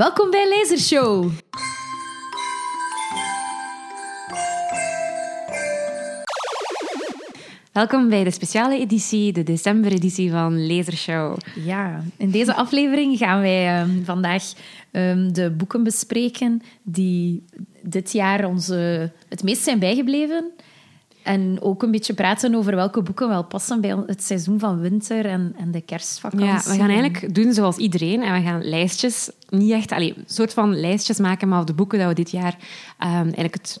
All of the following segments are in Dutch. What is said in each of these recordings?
Welkom bij Lasershow. Welkom bij de speciale editie, de decembereditie van Lasershow. Ja, in deze aflevering gaan wij ehm, vandaag ehm, de boeken bespreken die dit jaar ons eh, het meest zijn bijgebleven. En ook een beetje praten over welke boeken wel passen bij het seizoen van winter en, en de kerstvakantie. Ja, we gaan eigenlijk doen zoals iedereen en we gaan lijstjes, niet echt, allee, een soort van lijstjes maken, maar de boeken dat we dit jaar ehm, eigenlijk het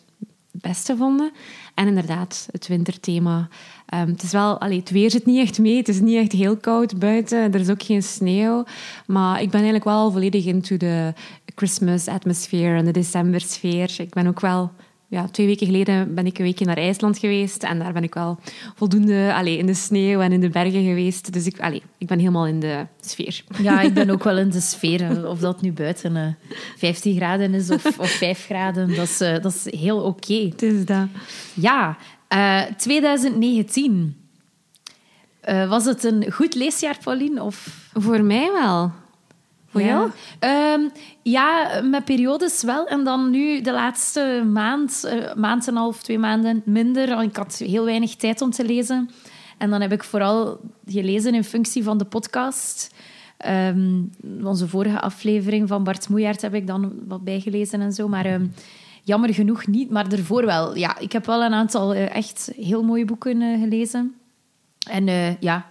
beste vonden. En inderdaad, het winterthema. Ehm, het is wel, allee, het weer zit niet echt mee. Het is niet echt heel koud buiten. Er is ook geen sneeuw. Maar ik ben eigenlijk wel volledig into de Christmas atmosfeer en de decembersfeer. Ik ben ook wel ja, twee weken geleden ben ik een weekje naar IJsland geweest. En daar ben ik wel voldoende allee, in de sneeuw en in de bergen geweest. Dus ik, allee, ik ben helemaal in de sfeer. Ja, ik ben ook wel in de sfeer. Of dat nu buiten uh, 15 graden is of, of 5 graden, dat is, uh, dat is heel oké. Okay. Het is dat. Ja, uh, 2019. Uh, was het een goed leesjaar, Pauline? Of... Voor mij wel. Voor ja. jou? Um, ja, met periodes wel. En dan nu de laatste maand, uh, maand en een half, twee maanden minder. Ik had heel weinig tijd om te lezen. En dan heb ik vooral gelezen in functie van de podcast. Um, onze vorige aflevering van Bart Moejaert heb ik dan wat bijgelezen en zo. Maar um, jammer genoeg niet. Maar ervoor wel. Ja, ik heb wel een aantal uh, echt heel mooie boeken uh, gelezen. En uh, ja,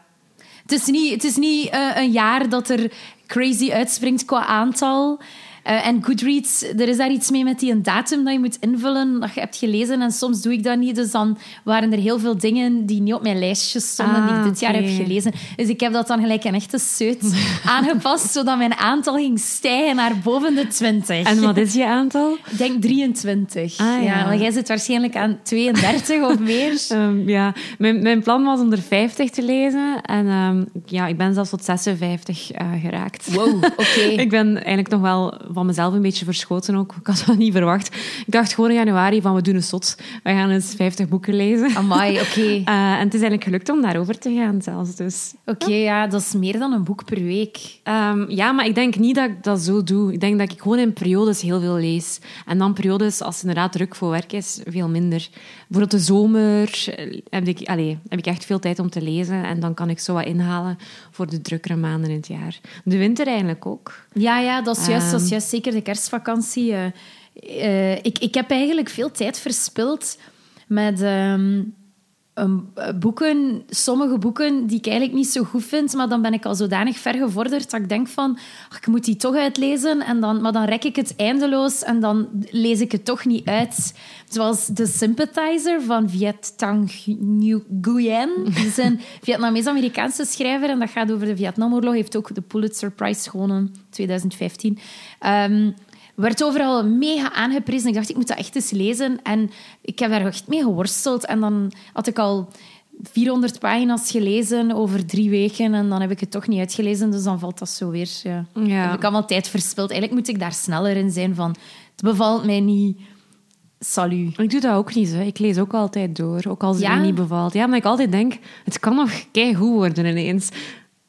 het is niet, het is niet een jaar dat er crazy uitspringt qua aantal. Uh, en Goodreads, er is daar iets mee met die een datum dat je moet invullen, dat je hebt gelezen. En soms doe ik dat niet. Dus dan waren er heel veel dingen die niet op mijn lijstje stonden, ah, die ik dit jaar heb gelezen. Dus ik heb dat dan gelijk een echte seut aangepast, zodat mijn aantal ging stijgen naar boven de 20. En wat is je aantal? Ik denk 23. Ah, ja. ja. want jij zit waarschijnlijk aan 32 of meer. Um, ja, mijn, mijn plan was om er 50 te lezen. En um, ja, ik ben zelfs tot 56 uh, geraakt. Wow, oké. Okay. ik ben eigenlijk nog wel van mezelf een beetje verschoten ook. Ik had dat niet verwacht. Ik dacht gewoon in januari van we doen een zot. We gaan eens 50 boeken lezen. Amai, oké. Okay. Uh, en het is eigenlijk gelukt om daarover te gaan zelfs. Dus, oké, okay, ja. dat is meer dan een boek per week. Um, ja, maar ik denk niet dat ik dat zo doe. Ik denk dat ik gewoon in periodes heel veel lees. En dan periodes, als het inderdaad druk voor werk is, veel minder. Bijvoorbeeld de zomer heb ik, allez, heb ik echt veel tijd om te lezen. En dan kan ik zo wat inhalen voor de drukkere maanden in het jaar. De winter eigenlijk ook. Ja, ja dat is juist, um, dat is juist zeker de kerstvakantie. Uh, uh, ik, ik heb eigenlijk veel tijd verspild met um, um, boeken, sommige boeken die ik eigenlijk niet zo goed vind, maar dan ben ik al zodanig ver gevorderd dat ik denk van, ach, ik moet die toch uitlezen, en dan, maar dan rek ik het eindeloos en dan lees ik het toch niet uit. Zoals The Sympathizer van Viet Tang Nguyen. Dat is een Vietnamees-Amerikaanse schrijver en dat gaat over de Vietnamoorlog. heeft ook de Pulitzer Prize gewonnen 2015. Um, werd overal mega aangeprezen. Ik dacht, ik moet dat echt eens lezen. En ik heb daar echt mee geworsteld. En dan had ik al 400 pagina's gelezen over drie weken. En dan heb ik het toch niet uitgelezen. Dus dan valt dat zo weer. Ja. Ja. Heb ik allemaal tijd verspild. Eigenlijk moet ik daar sneller in zijn van... Het bevalt mij niet. Salut. Ik doe dat ook niet. Hè. Ik lees ook altijd door. Ook als het ja? me niet bevalt. Ja, maar ik altijd denk... Het kan nog goed worden ineens.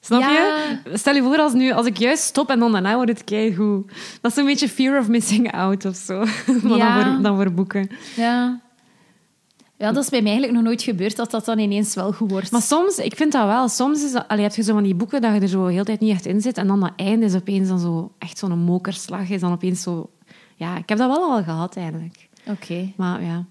Snap ja. je? Stel je voor als, nu, als ik juist stop en dan daarna wordt het keigoed. Dat is een beetje fear of missing out of zo. maar Ja. dan, voor, dan voor boeken. Ja. Ja, dat is bij mij eigenlijk nog nooit gebeurd, dat dat dan ineens wel goed wordt. Maar soms, ik vind dat wel, soms is dat, allee, heb je zo van die boeken dat je er zo de hele tijd niet echt in zit en dan dat einde is opeens dan zo, echt zo'n mokerslag, is dan opeens zo... Ja, ik heb dat wel al gehad eigenlijk. Oké. Maar ja...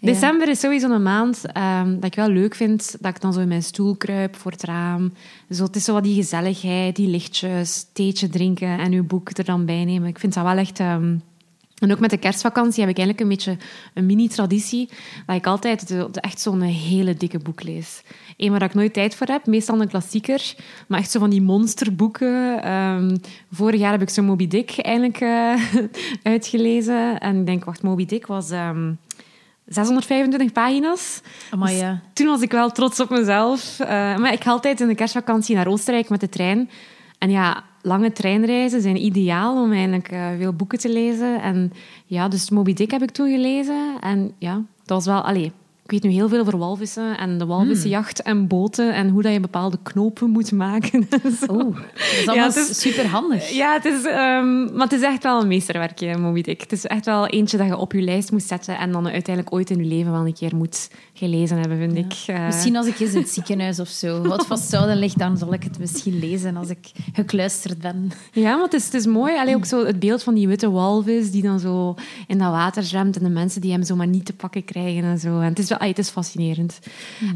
December is sowieso een maand um, dat ik wel leuk vind. Dat ik dan zo in mijn stoel kruip voor het raam. Zo, het is zo wat die gezelligheid, die lichtjes, theetje drinken en uw boek er dan bij nemen. Ik vind dat wel echt... Um, en ook met de kerstvakantie heb ik eigenlijk een beetje een mini-traditie. Dat ik altijd de, de echt zo'n hele dikke boek lees. Eén waar ik nooit tijd voor heb, meestal een klassieker. Maar echt zo van die monsterboeken. Um, vorig jaar heb ik zo Moby Dick eindelijk uh, uitgelezen. En ik denk, wacht, Moby Dick was... 625 pagina's. Amai, ja. dus toen was ik wel trots op mezelf. Uh, maar ik ga altijd in de kerstvakantie naar Oostenrijk met de trein. En ja, lange treinreizen zijn ideaal om eigenlijk uh, veel boeken te lezen. En ja, dus Moby Dick heb ik toen gelezen. En ja, dat was wel... Allee, ik weet nu heel veel over walvissen en de walvissenjacht en boten en hoe dat je bepaalde knopen moet maken. Oeh, dat is allemaal is- super handig. Ja, het is, ehm, maar het is echt wel een meesterwerkje, Moby Dick. Het is echt wel eentje dat je op je lijst moet zetten en dan uiteindelijk ooit in je leven wel een keer moet gelezen hebben, vind ik. Eh, Misschien als ik eens in het ziekenhuis of zo wat vasthouden ligt, dan zal ik het misschien lezen als ik gekluisterd ben. Ja, maar het is, het is mooi. Allee, ook zo het beeld van die witte walvis die dan zo in dat water zwemt en de mensen die hem zo maar niet te pakken krijgen en zo. En het is wel, allee, het is fascinerend.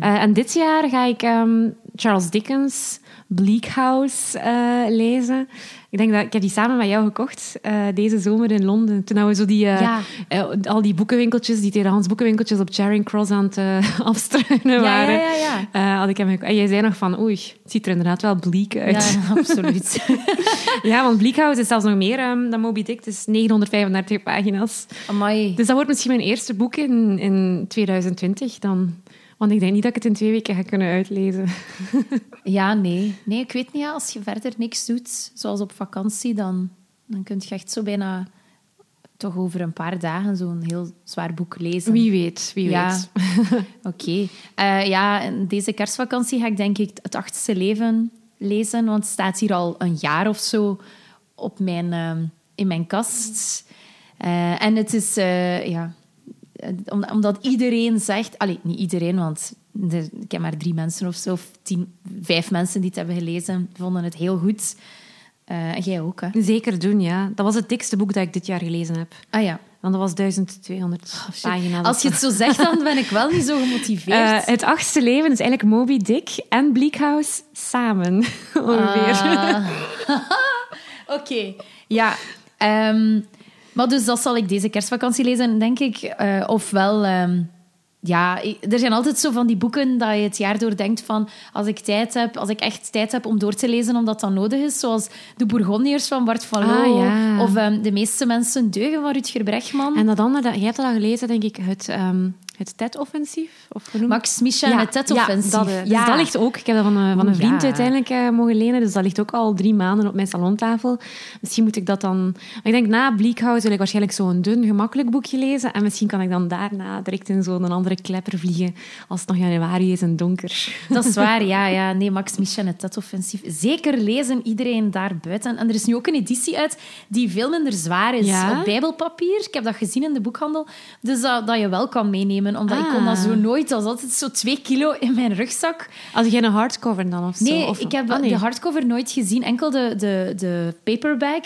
Eh, en dit jaar ga ik ehm, Charles Dickens Bleak House eh, lezen. Ik denk dat ik heb die samen met jou gekocht eh, deze zomer in Londen. Toen we zo die, eh, Ja. eh, al die boekenwinkeltjes, die tweedehands boekenwinkeltjes op Charing Cross aan het afstruinen waren. ja, ja, ja. had ik hem gekocht. En jij zei nog van, oei, het ziet er inderdaad wel bleak uit. Ja, absoluut. Ja, want Bleak House is zelfs nog meer ehm, dan Moby Dick. Het is 935 pagina's. Amai. Dus dat wordt misschien mijn eerste boek in, in 2020 dan. Want ik denk niet dat ik het in twee weken ga kunnen uitlezen. Ja, nee. Nee, ik weet niet. Als je verder niks doet, zoals op vakantie, dan, dan kun je echt zo bijna toch over een paar dagen zo'n heel zwaar boek lezen. Wie weet, wie Ja. weet. Oké. Eh, ja, deze kerstvakantie ga ik denk ik het achtste leven lezen, want het staat hier al een jaar of zo op mijn, ehm, in mijn kast. Eh, en het is, eh, ja, omdat iedereen zegt, allee, niet iedereen, want ik heb maar drie mensen of zo, of tien, vijf mensen die het hebben gelezen, vonden het heel goed. Eh, en jij ook, hè? Zeker doen, ja. Dat was het dikste boek dat ik dit jaar gelezen heb. Ah ja. Want dat was 1200 pagina's. Als je het zo zegt, dan ben ik wel niet zo gemotiveerd. Eh, het achtste leven is eigenlijk Moby Dick en Bleak House samen, ongeveer. Ah. Oké, ja. ehm, maar dus dat zal ik deze kerstvakantie lezen, denk ik. Eh, ofwel, ehm, ja, er zijn altijd zo van die boeken dat je het jaar door denkt van als ik tijd heb, als ik echt tijd heb om door te lezen omdat dat nodig is, zoals De Bourgondiërs van Bart van Ah, ja. of ehm, De meeste mensen deugen van Rutger Bregman. En dat andere, dat, jij hebt dat al gelezen, denk ik, het, ehm het TED-offensief? Max Misha en het TED-offensief. Ja, dat, eh, dus Ja. dat ligt ook. Ik heb dat van, een- van een vriend ja. uiteindelijk eh, mogen lenen. Dus dat ligt ook al drie maanden op mijn salontafel. Misschien moet ik dat dan... Maar ik denk, na Bleak House wil ik waarschijnlijk zo'n dun, gemakkelijk boekje lezen. En misschien kan ik dan daarna direct in zo'n andere klepper vliegen. Als het nog januari is en donker. Dat is waar, ja. ja. Nee, Max Michel, het TED-offensief. Zeker lezen, iedereen daar buiten. En er is nu ook een editie uit die veel minder zwaar is Ja? op bijbelpapier. Ik heb dat gezien in de boekhandel. Dus dat je wel kan meenemen. Omdat ik Ah. kon dat zo nooit... Dat is altijd zo twee kilo in mijn rugzak. Als je een hardcover dan of zo? Nee, Of- ik heb Ah, nee. de hardcover nooit gezien. Enkel de, de, de paperback...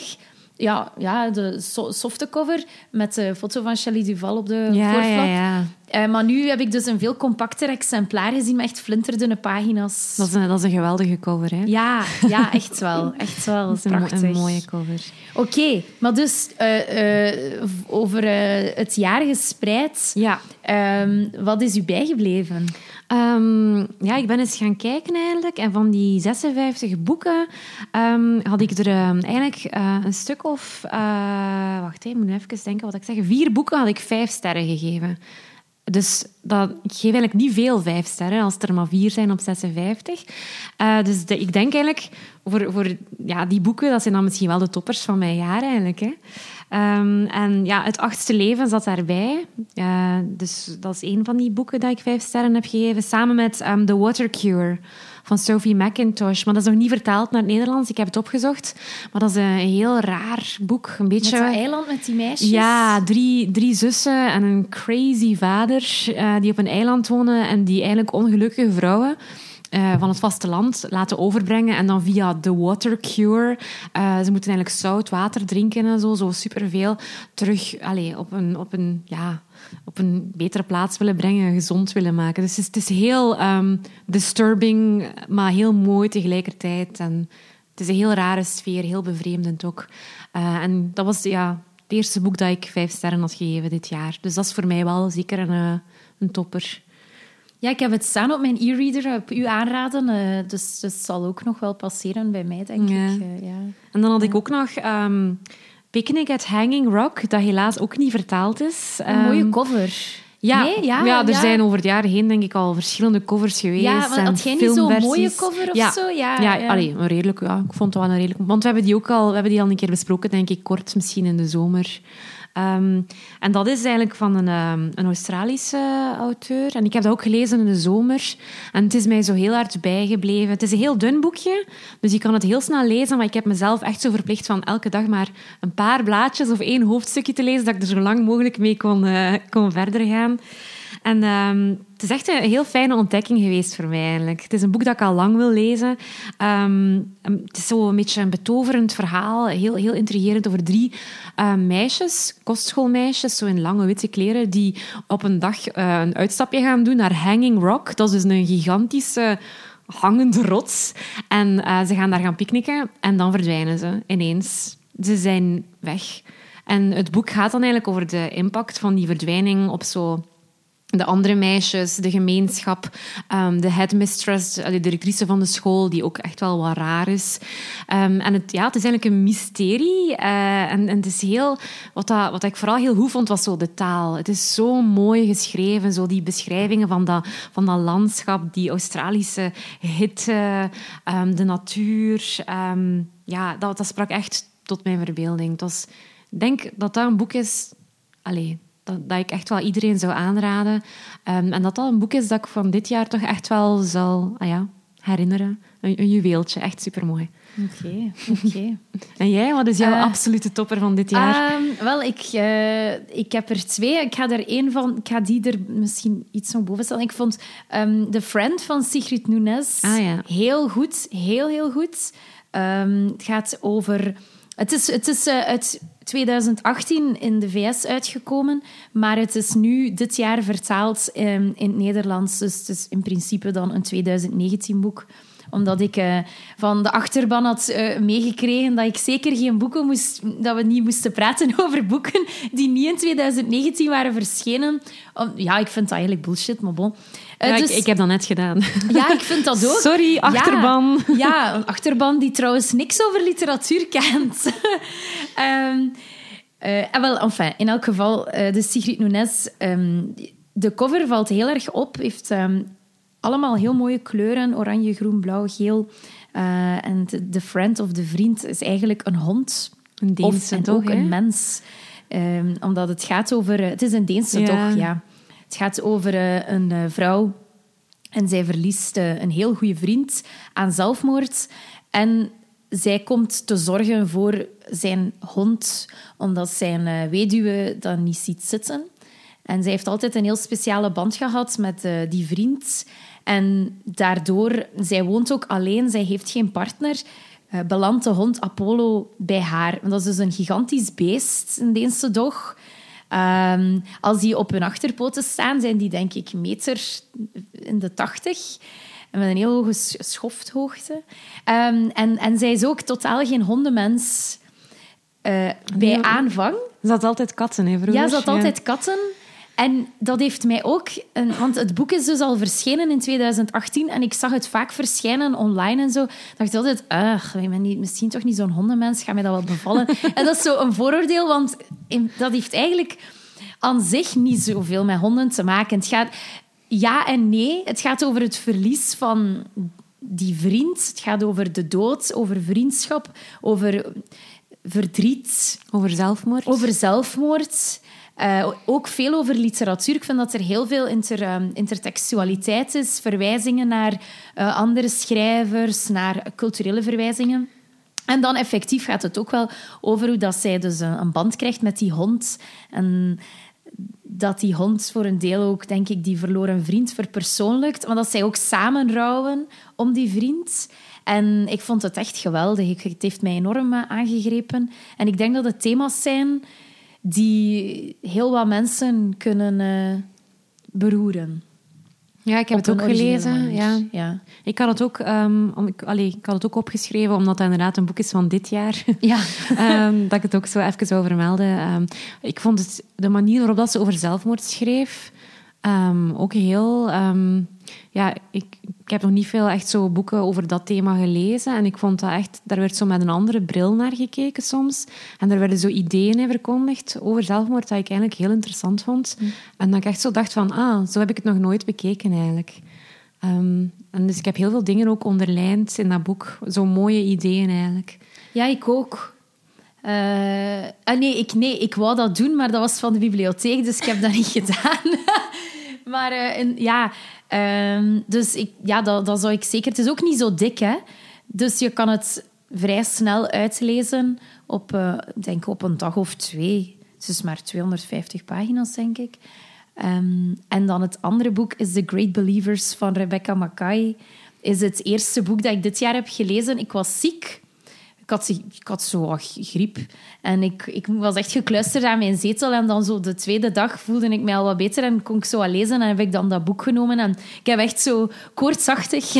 Ja, ja, de so- softe cover met de foto van Shelley Duval op de Ja, voorflap. ja, ja. Eh, maar nu heb ik dus een veel compacter exemplaar gezien met echt flinterdunne pagina's. Dat is, een, dat is een geweldige cover, hè? Ja, ja, echt wel. Echt wel. Dat is prachtig. een mooie cover. Oké, maar dus eh, eh, over het jaar gespreid, Ja. ehm, wat is u bijgebleven? Ehm, ja, ik ben eens gaan kijken eigenlijk. En van die 56 boeken ehm, had ik er ehm, eigenlijk eh, een stuk of... eh, wacht, ik moet even denken wat ik zeg. Vier boeken had ik vijf sterren gegeven. Dus dat, ik geef eigenlijk niet veel vijf sterren, als er maar vier zijn op 56. Eh, dus de- ik denk eigenlijk, voor, voor ja, die boeken, dat zijn dan misschien wel de toppers van mijn jaar eigenlijk. Hè. Ehm, en ja, Het Achtste Leven zat daarbij. Eh, dus dat is een van die boeken dat ik vijf sterren heb gegeven. Samen met ehm, The Water Cure van Sophie McIntosh. Maar dat is nog niet vertaald naar het Nederlands. Ik heb het opgezocht. Maar dat is een heel raar boek. Een Met beetje... dat eiland met die meisjes? Ja, drie, drie zussen en een crazy vader eh, die op een eiland wonen en die eigenlijk ongelukkige vrouwen eh, van het vasteland laten overbrengen en dan via de water cure. eh, ze moeten eigenlijk zout water drinken en zo, zo superveel terug allee, op, een, op, een, ja, op een betere plaats willen brengen, gezond willen maken. Dus het is, het is heel ehm, disturbing, maar heel mooi tegelijkertijd. En het is een heel rare sfeer, heel bevreemdend ook. Eh, en dat was ja, het eerste boek dat ik vijf sterren had gegeven dit jaar. Dus dat is voor mij wel zeker een, een topper. Ja, ik heb het staan op mijn e-reader, op u aanraden. eh, dus het zal ook nog wel passeren bij mij, denk Ja. ik. eh, ja. En dan had ik ook nog ehm, Picnic at Hanging Rock, dat helaas ook niet vertaald is. Een mooie Ehm, cover. Ja, Nee? ja, Ja, er ja. zijn over het jaar heen denk ik al verschillende covers geweest. Ja, maar had jij niet zo'n mooie cover of ja. zo? Ja, Ja, ja. allee, een redelijk, ja, ik vond het wel een redelijk... Want we hebben die ook al, we hebben die al een keer besproken, denk ik, kort misschien in de zomer. Ehm, en dat is eigenlijk van een, ehm, een Australische auteur. En ik heb dat ook gelezen in de zomer. En het is mij zo heel hard bijgebleven. Het is een heel dun boekje, dus je kan het heel snel lezen. Maar ik heb mezelf echt zo verplicht van elke dag maar een paar blaadjes of één hoofdstukje te lezen, dat ik er zo lang mogelijk mee kon, uh, kon verder gaan. En um, het is echt een heel fijne ontdekking geweest voor mij eigenlijk. Het is een boek dat ik al lang wil lezen. Um, het is zo een beetje een betoverend verhaal, heel, heel intrigerend over drie uh, meisjes, kostschoolmeisjes, zo in lange witte kleren, die op een dag uh, een uitstapje gaan doen naar Hanging Rock. Dat is dus een gigantische hangende rots. En uh, ze gaan daar gaan picknicken en dan verdwijnen ze ineens. Ze zijn weg. En het boek gaat dan eigenlijk over de impact van die verdwijning op zo de andere meisjes, de gemeenschap, um, de headmistress, de directrice van de school, die ook echt wel wat raar is. Um, en het, ja, het is eigenlijk een mysterie. Uh, en, en, het is heel, wat, dat, wat ik vooral heel goed vond, was zo de taal. Het is zo mooi geschreven, zo die beschrijvingen van dat, van dat landschap, die Australische hitte, um, de natuur. ja, dat, dat sprak echt tot mijn verbeelding. ik denk dat dat een boek is... Allez, dat, dat ik echt wel iedereen zou aanraden. Um, en dat dat een boek is dat ik van dit jaar toch echt wel zal ah ja, herinneren. Een, een juweeltje, echt supermooi. Oké, oké. en jij, wat is jouw uh, absolute topper van dit jaar? Um, wel, ik, uh, ik heb er twee. Ik ga er één van, ik ga die er misschien iets van boven stellen. Ik vond um, The Friend van Sigrid Nunes ah, ja. heel goed, heel, heel goed. het gaat over het is, het is uit 2018 in de VS uitgekomen, maar het is nu dit jaar vertaald in, in het Nederlands. Dus het is in principe dan een 2019 boek omdat ik uh, van de achterban had uh, meegekregen dat ik zeker geen boeken moest... Dat we niet moesten praten over boeken die niet in 2019 waren verschenen. Ja, ik vind dat eigenlijk bullshit, maar bon. Uh, ja, dus, ik, ik, heb dat net gedaan. Ja, ik vind dat ook. Sorry, achterban. Ja, ja een achterban die trouwens niks over literatuur kent. um, en wel, enfin, in elk geval, de Sigrid Nunes... Um, de cover valt heel erg op. Heeft allemaal heel mooie kleuren. Oranje, groen, blauw, geel. Uh, en de friend of de vriend is eigenlijk een hond. Een Deense of, ook een mens. Um, omdat het gaat over... Het is een Deense ja. toch, ja. Het gaat over uh, een uh, vrouw en zij verliest een heel goede vriend aan zelfmoord. En zij komt te zorgen voor zijn hond, omdat zijn weduwe dat niet ziet zitten. En zij heeft altijd een heel speciale band gehad met die vriend. En daardoor, zij woont ook alleen, zij heeft geen partner. Belandt de hond Apollo bij haar. Dat is dus een gigantisch beest, een Deense dog. Um, als die op hun achterpoten staan, zijn die denk ik meter in de tachtig. En met een heel hoge schofthoogte. Um, en, en zij is ook totaal geen hondenmens uh, bij aanvang. Ze had altijd katten, hè, vroeger? Ja, ze had altijd katten. En dat heeft mij ook... Een, want het boek is dus al verschenen in 2018 en ik zag het vaak verschijnen online en zo. dacht ik altijd, ach, ik ben niet, misschien toch niet zo'n hondenmens, gaat mij dat wel bevallen? en dat is zo een vooroordeel, want dat heeft eigenlijk aan zich niet zoveel met honden te maken. Het gaat ja en nee. Het gaat over het verlies van die vriend. Het gaat over de dood, over vriendschap, over verdriet. Over zelfmoord. Over zelfmoord. Uh, ook veel over literatuur. Ik vind dat er heel veel inter, um, intertextualiteit is. Verwijzingen naar uh, andere schrijvers, naar culturele verwijzingen. En dan effectief gaat het ook wel over hoe dat zij dus een, band krijgt met die hond. En dat die hond voor een deel ook, denk ik, die verloren vriend verpersoonlijkt. Maar dat zij ook samen rouwen om die vriend. En ik vond het echt geweldig. Het heeft mij enorm uh, aangegrepen. En ik denk dat het thema's zijn die heel wat mensen kunnen uh, beroeren. Ja, ik heb het ook gelezen. Ja. ja. Ik, had het ook, um, om, ik, allee, ik had het ook opgeschreven, omdat het inderdaad een boek is van dit jaar. Ja. um, dat ik het ook zo even zou vermelden. Um, ik vond het, de manier waarop dat ze over zelfmoord schreef ook heel ja, ik, ik heb nog niet veel echt zo boeken over dat thema gelezen. En ik vond dat echt, daar werd zo met een andere bril naar gekeken soms. En er werden zo ideeën in verkondigd over zelfmoord dat ik eigenlijk heel interessant vond. Mm. En dat ik echt zo dacht van, ah, zo heb ik het nog nooit bekeken eigenlijk. Um, en dus ik heb heel veel dingen ook onderlijnd in dat boek. Zo mooie ideeën eigenlijk. Ja, ik ook. ah, nee, ik, nee, ik wou dat doen, maar dat was van de bibliotheek, dus ik heb dat niet gedaan. Maar ja, ehm, dus ik, ja, dat, dat zou ik zeker... Het is ook niet zo dik, hè. Dus je kan het vrij snel uitlezen op, denk op een dag of twee. Het is maar 250 pagina's, denk ik. Ehm, en dan het andere boek is The Great Believers van Rebecca Mackay. Is het eerste boek dat ik dit jaar heb gelezen. Ik was ziek. Ik had, ik had zo griep. En ik, ik was echt gekluisterd aan mijn zetel. En dan zo de tweede dag voelde ik mij al wat beter. En kon ik zo al lezen. En heb ik dan dat boek genomen. En ik heb echt zo koortsachtig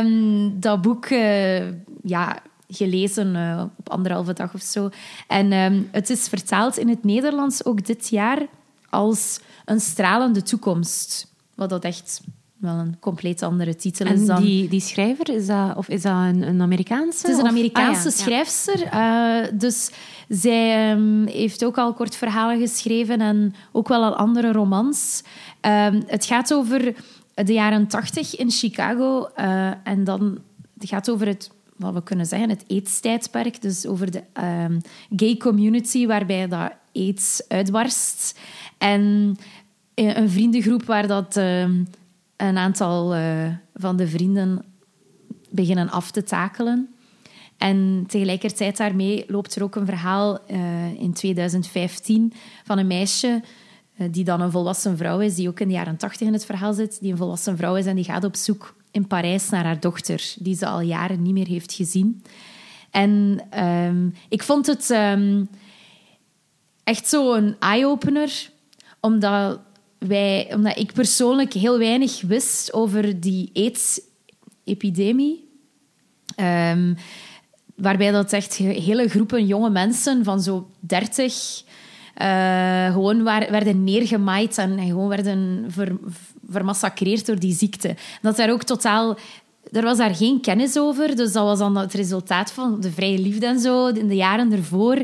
um, dat boek uh, ja, gelezen uh, op anderhalve dag of zo. En um, het is vertaald in het Nederlands ook dit jaar als een stralende toekomst. Wat dat echt wel een compleet andere titel is dan... Die, die schrijver, is dat, of is dat een, een Amerikaanse? Het is een Amerikaanse ah, schrijfster. Uh, dus zij um, heeft ook al kort verhalen geschreven en ook wel al andere romans. Um, het gaat over de jaren tachtig in Chicago. Uh, en dan het gaat over het wat we kunnen zeggen, het AIDS-tijdperk. Dus over de um, gay community, waarbij dat AIDS uitbarst. En eh, een vriendengroep waar dat, een aantal uh, van de vrienden beginnen af te takelen. En tegelijkertijd daarmee loopt er ook een verhaal uh, in 2015 van een meisje die dan een volwassen vrouw is, die ook in de jaren 80 in het verhaal zit, die een volwassen vrouw is en die gaat op zoek in Parijs naar haar dochter, die ze al jaren niet meer heeft gezien. En um, ik vond het um, echt zo'n eye-opener, omdat, omdat ik persoonlijk heel weinig wist over die AIDS-epidemie. Um, waarbij dat echt hele groepen jonge mensen van zo 30 uh, gewoon werden neergemaaid en, gewoon werden ver, vermassacreerd door die ziekte. Dat daar ook totaal... Er was daar geen kennis over, dus dat was dan het resultaat van de vrije liefde en zo in de jaren ervoor.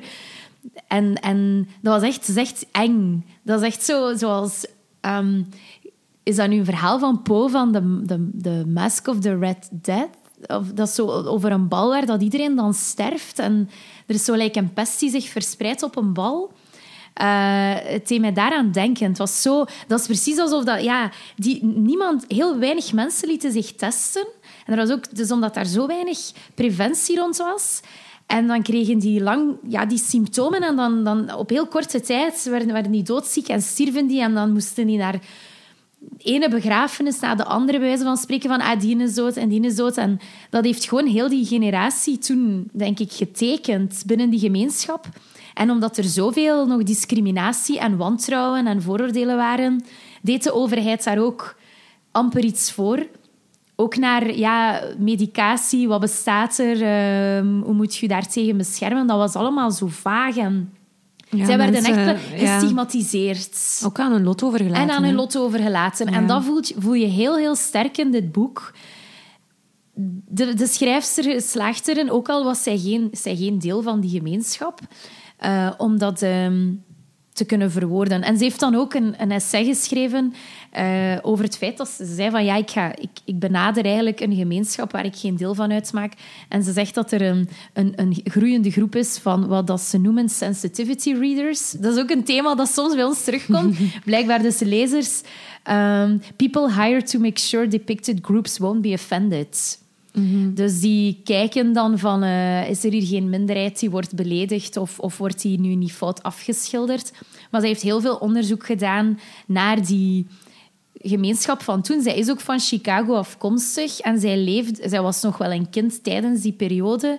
En, en dat was echt, echt eng. Dat is echt zo, zoals... Um, is dat nu een verhaal van Poe van de, de, de Mask of the Red Death? Of dat is zo over een bal waar dat iedereen dan sterft. En er is zo een pest die zich verspreidt op een bal. Uh, het deed mij daaraan denken. Het was zo, dat is precies alsof dat, ja, die, niemand, heel weinig mensen lieten zich testen. En dat was ook dus omdat daar zo weinig preventie rond was. En dan kregen die lang ja, die symptomen en dan, dan op heel korte tijd werden, werden die doodziek en stierven die. En dan moesten die naar ene begrafenis na de andere, wijze van spreken, van ah, die dood en die dood. En dat heeft gewoon heel die generatie toen, denk ik, getekend binnen die gemeenschap. En omdat er zoveel nog discriminatie en wantrouwen en vooroordelen waren, deed de overheid daar ook amper iets voor. Ook naar ja, medicatie, wat bestaat er, uh, hoe moet je daartegen beschermen? Dat was allemaal zo vaag en... Zij werden echt gestigmatiseerd. Ja. Ook aan hun lot overgelaten. En aan hun lot overgelaten. En dat voel je, voel je heel, heel sterk in dit boek. De, de schrijfster slaagt erin, ook al was zij geen, zij geen deel van die gemeenschap, uh, om dat um, te kunnen verwoorden. En ze heeft dan ook een, een essay geschreven uh, over het feit dat ze zei van ja, ik, ga, ik, ik benader eigenlijk een gemeenschap waar ik geen deel van uitmaak. En ze zegt dat er een, een, een groeiende groep is van wat dat ze noemen sensitivity readers. Dat is ook een thema dat soms bij ons terugkomt. Blijkbaar dus de lezers. Um, people hired to make sure depicted groups won't be offended. Mhm. Dus die kijken dan van, uh, is er hier geen minderheid die wordt beledigd of, of wordt die nu niet fout afgeschilderd? Maar zij heeft heel veel onderzoek gedaan naar die gemeenschap van toen. Zij is ook van Chicago afkomstig en zij, leefde, zij was nog wel een kind tijdens die periode.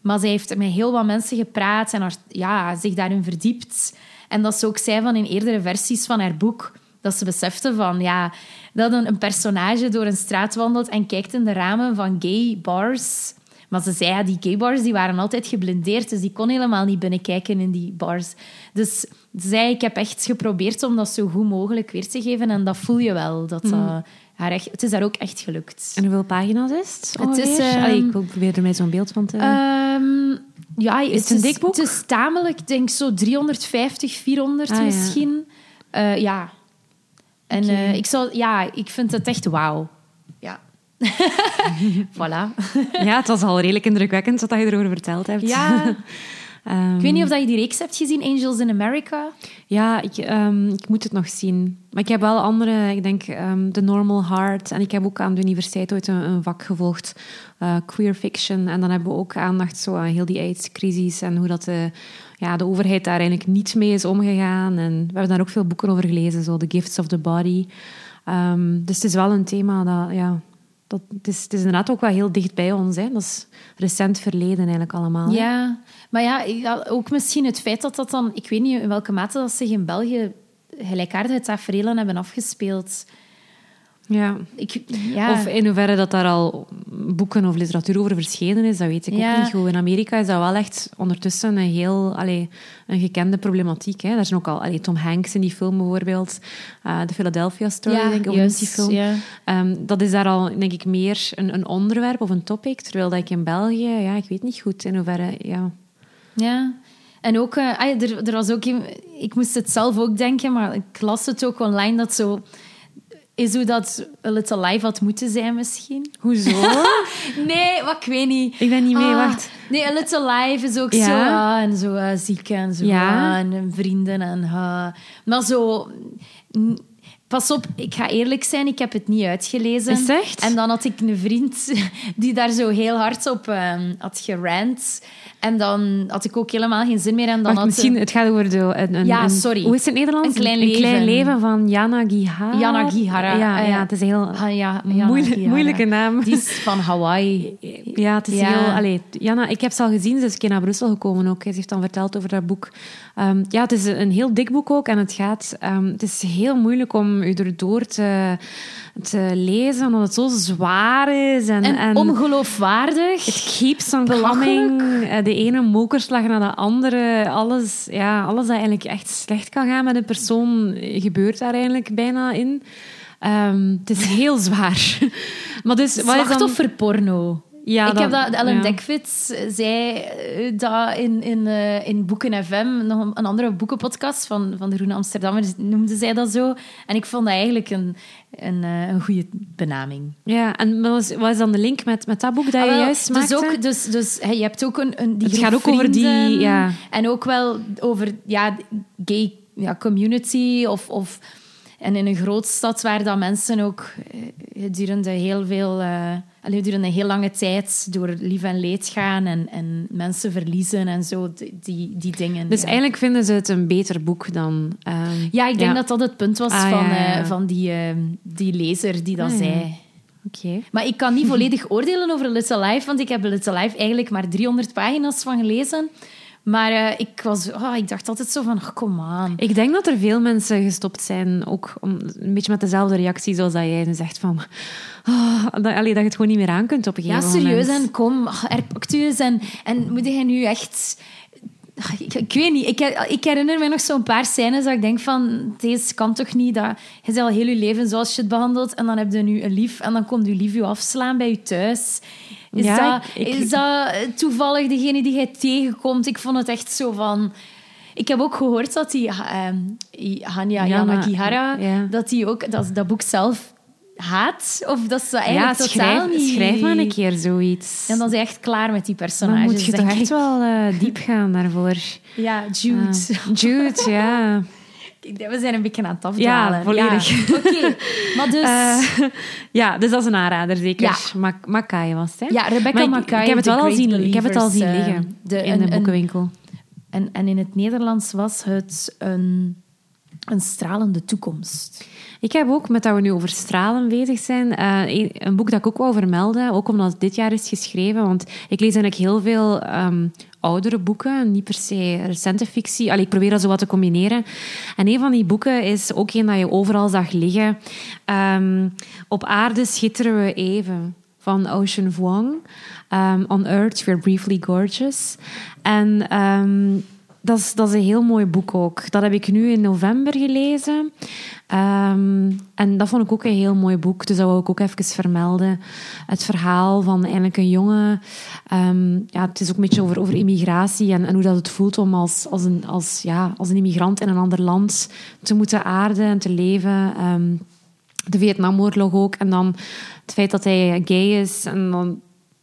Maar zij heeft met heel wat mensen gepraat en ja, zich daarin verdiept. En dat ze ook zei van in eerdere versies van haar boek, dat ze besefte van, ja, dat een, een personage door een straat wandelt en kijkt in de ramen van gay bars. Maar ze zei, ja, die gay bars die waren altijd geblindeerd, dus die kon helemaal niet binnenkijken in die bars. Dus ze zei, ik heb echt geprobeerd om dat zo goed mogelijk weer te geven. En dat voel je wel, dat mm. haar echt, het is daar ook echt gelukt. En hoeveel pagina's is het? het is, um, ik probeer er mij zo'n beeld van te... Um, ja, is het, het een dik boek? Het is tamelijk, ik denk zo 350, 400 ah, misschien. Ja. Uh, ja, en uh, ik, zou, ja, ik vind het echt wauw. Ja. voilà. ja, het was al redelijk indrukwekkend wat je erover verteld hebt. Ja. Ehm, Ik weet niet of dat je die reeks hebt gezien, Angels in America. Ja, ik, ehm, ik moet het nog zien. Maar ik heb wel andere, ik denk ehm The Normal Heart. En ik heb ook aan de universiteit ooit een, een vak gevolgd, eh, queer fiction. En dan hebben we ook aandacht zo aan heel die AIDS-crisis en hoe dat de, ja, de overheid daar eigenlijk niet mee is omgegaan. En we hebben daar ook veel boeken over gelezen, zo The Gifts of the Body. Ehm, dus het is wel een thema dat, ja, dat, het, is, het is inderdaad ook wel heel dicht bij ons. Hè. Dat is recent verleden eigenlijk allemaal. Ja, maar ja, ook misschien het feit dat dat dan... Ik weet niet in welke mate dat zich in België gelijkaardige tafereelen hebben afgespeeld. Ja. Ik, ja. Of in hoeverre dat daar al boeken of literatuur over verschenen is, dat weet ik Ja. ook niet goed. In Amerika is dat wel echt ondertussen een heel allee, een gekende problematiek. Hè. Daar zijn ook al allee, Tom Hanks in die film bijvoorbeeld, eh, de Philadelphia Story, ja, denk ik, juist, die film. ja. Ehm, dat is daar al, denk ik, meer een, een onderwerp of een topic. Terwijl dat ik in België, ja, ik weet niet goed in hoeverre, ja. Ja. En ook, eh, er, er was ook... Ik moest het zelf ook denken, maar ik las het ook online, dat zo... Is hoe dat A Little Life had moeten zijn, misschien. Hoezo? Nee, wat ik weet niet. ik ben niet mee, Ah, wacht. Nee, A Little Life is ook Ja. zo... ah, en zo eh, ziek en zo. Ja. ah, en vrienden en... ah. maar zo... Pas op, ik ga eerlijk zijn, ik heb het niet uitgelezen. Is echt? En dan had ik een vriend die daar zo heel hard op ehm, had gerant. En dan had ik ook helemaal geen zin meer. En dan Wacht, had misschien, het gaat over de... Een, een, Ja, een- sorry. Hoe is het in het Nederlands? Een klein Een klein leven. van Jana Gihara. Jana Gihara. Ja, ja, ja. het is een heel ja, ja, moeilijk- ja, moeilijke naam. Die is van Hawaii. Ja, het is heel... Allee, Jana, ik heb ze al gezien, ze is een keer naar Brussel gekomen ook. Ze heeft dan verteld over dat boek. Ehm, ja, het is een heel dik boek ook. En het gaat... ehm, het is heel moeilijk om u erdoor te, te lezen, omdat het zo zwaar is. En, En, en ongeloofwaardig. het keeps on coming. Eh, De ene mokerslag naar de andere. Alles, ja, alles dat eigenlijk echt slecht kan gaan met een persoon, gebeurt daar eigenlijk bijna in. Ehm, het is heel zwaar. maar dus, wat is dan... Slachtofferporno. Ja, ik heb dat, Ellen ja. Dekvits zei eh, dat in, in, eh, in Boeken FM, nog een, een andere boekenpodcast van, van de Groene Amsterdammer, noemde zij dat zo. En ik vond dat eigenlijk een, een, eh, een goede benaming. Ja, en wat is, wat is dan de link met, met dat boek dat Ah, je wel, juist dus, maakte? ook, dus, dus je hebt ook een, een die Het gaat ook over die- ja. En ook wel over ja, gay ja, community of... of en in een grootstad waar dat mensen ook eh, gedurende heel veel... allee, gedurende een heel lange tijd door lief en leed gaan en, en mensen verliezen en zo, die, die, dingen. Dus ja. eigenlijk vinden ze het een beter boek dan... ehm, Ja, ik denk ja. dat dat het punt was Ah, van, ja, eh, van die, eh, die lezer die dat Ah, zei. Oké. Maar ik kan niet volledig oordelen over Little Life, want ik heb Little Life eigenlijk maar 300 pagina's van gelezen. Maar eh, ik, was, oh, ik dacht altijd zo van, oh, kom aan. Ik denk dat er veel mensen gestopt zijn, ook om, een beetje met dezelfde reactie zoals dat jij zegt van... ah, dat, allee, dat je het gewoon niet meer aan kunt op een Ja, gegeven serieus, moment. en kom, ah, er pakt u eens. En, en moet jij nu echt... Ah, Ik, ik weet niet, ik, ik herinner me nog zo'n paar scènes dat ik denk van, deze kan toch niet, dat je bent al heel je leven zoals je het behandelt en dan heb je nu een lief en dan komt je lief je afslaan bij je thuis. Is, Ja, dat, ik- ik- is dat toevallig degene die jij tegenkomt? Ik vond het echt zo van... Ik heb ook gehoord dat die ehm, die Hanya Jana, Yanagihara, ja. dat die ook dat, dat boek zelf haat. Of dat ze Ja, eigenlijk totaal schrijf, niet... schrijf maar een keer zoiets. En dan is hij echt klaar met die dan personages. moet je toch echt ik. wel eh, diep gaan daarvoor. Ja, Jude. Ah, Jude, ja. We zijn een beetje aan het afdwalen. Ja, volledig. Ja. Oké, maar dus... Eh, ja, dus dat is een aanrader, zeker. Ja. Ma Makai was het, hè? ja, Rebecca Maar ik- heb het wel al zien, ik heb het al zien liggen eh, de- in een- de boekenwinkel. En, en in het Nederlands was het een, een stralende toekomst. Ik heb ook, met dat we nu over stralen bezig zijn, eh, een- boek dat ik ook wou vermelden, ook omdat het dit jaar is geschreven. Want ik lees eigenlijk heel veel ehm, oudere boeken, niet per se recente fictie. Allee, ik probeer dat zo wat te combineren. En een van die boeken is ook een dat je overal zag liggen. Ehm, Op aarde schitteren we even, van Ocean Vuong. Ehm, On Earth We're Briefly Gorgeous. En... ehm, dat is, dat is een heel mooi boek ook. Dat heb ik nu in november gelezen. Ehm, en dat vond ik ook een heel mooi boek. Dus dat wil ik ook even vermelden. Het verhaal van eigenlijk een jongen. ehm, ja, het is ook een beetje over, over immigratie en, en hoe dat het voelt om als, als, een, als, ja, als een immigrant in een ander land te moeten aarden en te leven. Ehm, de Vietnamoorlog ook. En dan het feit dat hij gay is. En dan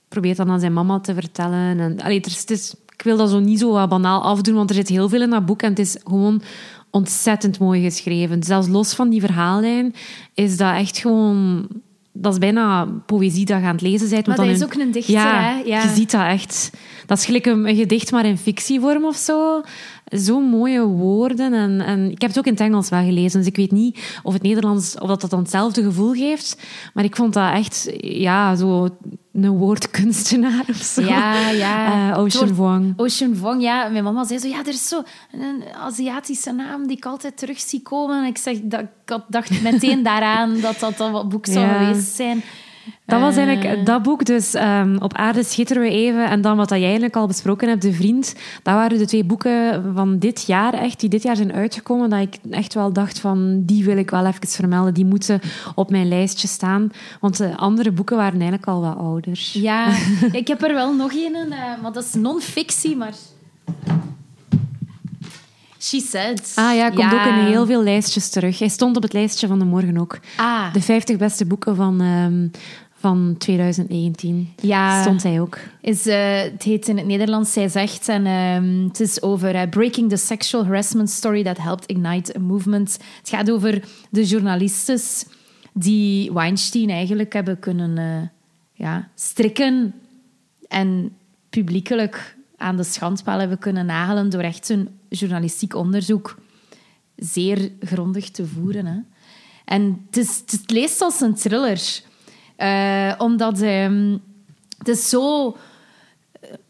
probeert dan aan zijn mama te vertellen. En, allee, het is- ik wil dat zo niet zo wat banaal afdoen, want er zit heel veel in dat boek en het is gewoon ontzettend mooi geschreven. Zelfs los van die verhaallijn is dat echt gewoon... Dat is bijna poëzie dat je aan het lezen bent. Maar dat is ook een dichter, ja, hè? Ja. je ziet dat echt. Dat is gelijk een, een gedicht, maar in fictievorm of zo. Zo mooie woorden. En, en ik heb het ook in het Engels wel gelezen, dus ik weet niet of het Nederlands of dat, dat dan hetzelfde gevoel geeft. Maar ik vond dat echt, ja, zo een woordkunstenaar of zo. Ja, ja. Eh, Ocean Vuong. Ocean Vuong, ja. Mijn mama zei zo, ja, er is zo een Aziatische naam die ik altijd terug zie komen. En ik zeg, dat, ik dacht meteen daaraan dat dat dan wat boek zou Ja. geweest zijn. Dat was Eh, eigenlijk dat boek. Dus ehm, op aarde schitteren we even. En dan wat dat jij eigenlijk al besproken hebt, De Vriend. Dat waren de twee boeken van dit jaar, echt, die dit jaar zijn uitgekomen. Dat ik echt wel dacht van, die wil ik wel even vermelden. Die moeten op mijn lijstje staan. Want de andere boeken waren eigenlijk al wat ouder. Ja, ik heb er wel nog een, eh, maar dat is non-fictie, maar... She Said. Ah ja, komt ook in heel veel lijstjes terug. Hij stond op het lijstje van de morgen ook. Ah, De 50 beste boeken van, ehm, van 2019 ja. stond hij ook. Is, eh, het heet in het Nederlands Zij Zegt. En ehm, het is over eh, Breaking the Sexual Harassment Story That Helped Ignite a Movement. Het gaat over de journalistes die Weinstein eigenlijk hebben kunnen eh, ja, strikken en publiekelijk aan de schandpaal hebben kunnen nagelen door echt zijn journalistiek onderzoek zeer grondig te voeren. Hè. En het, is, het leest als een thriller. Eh, omdat ehm, het, is zo,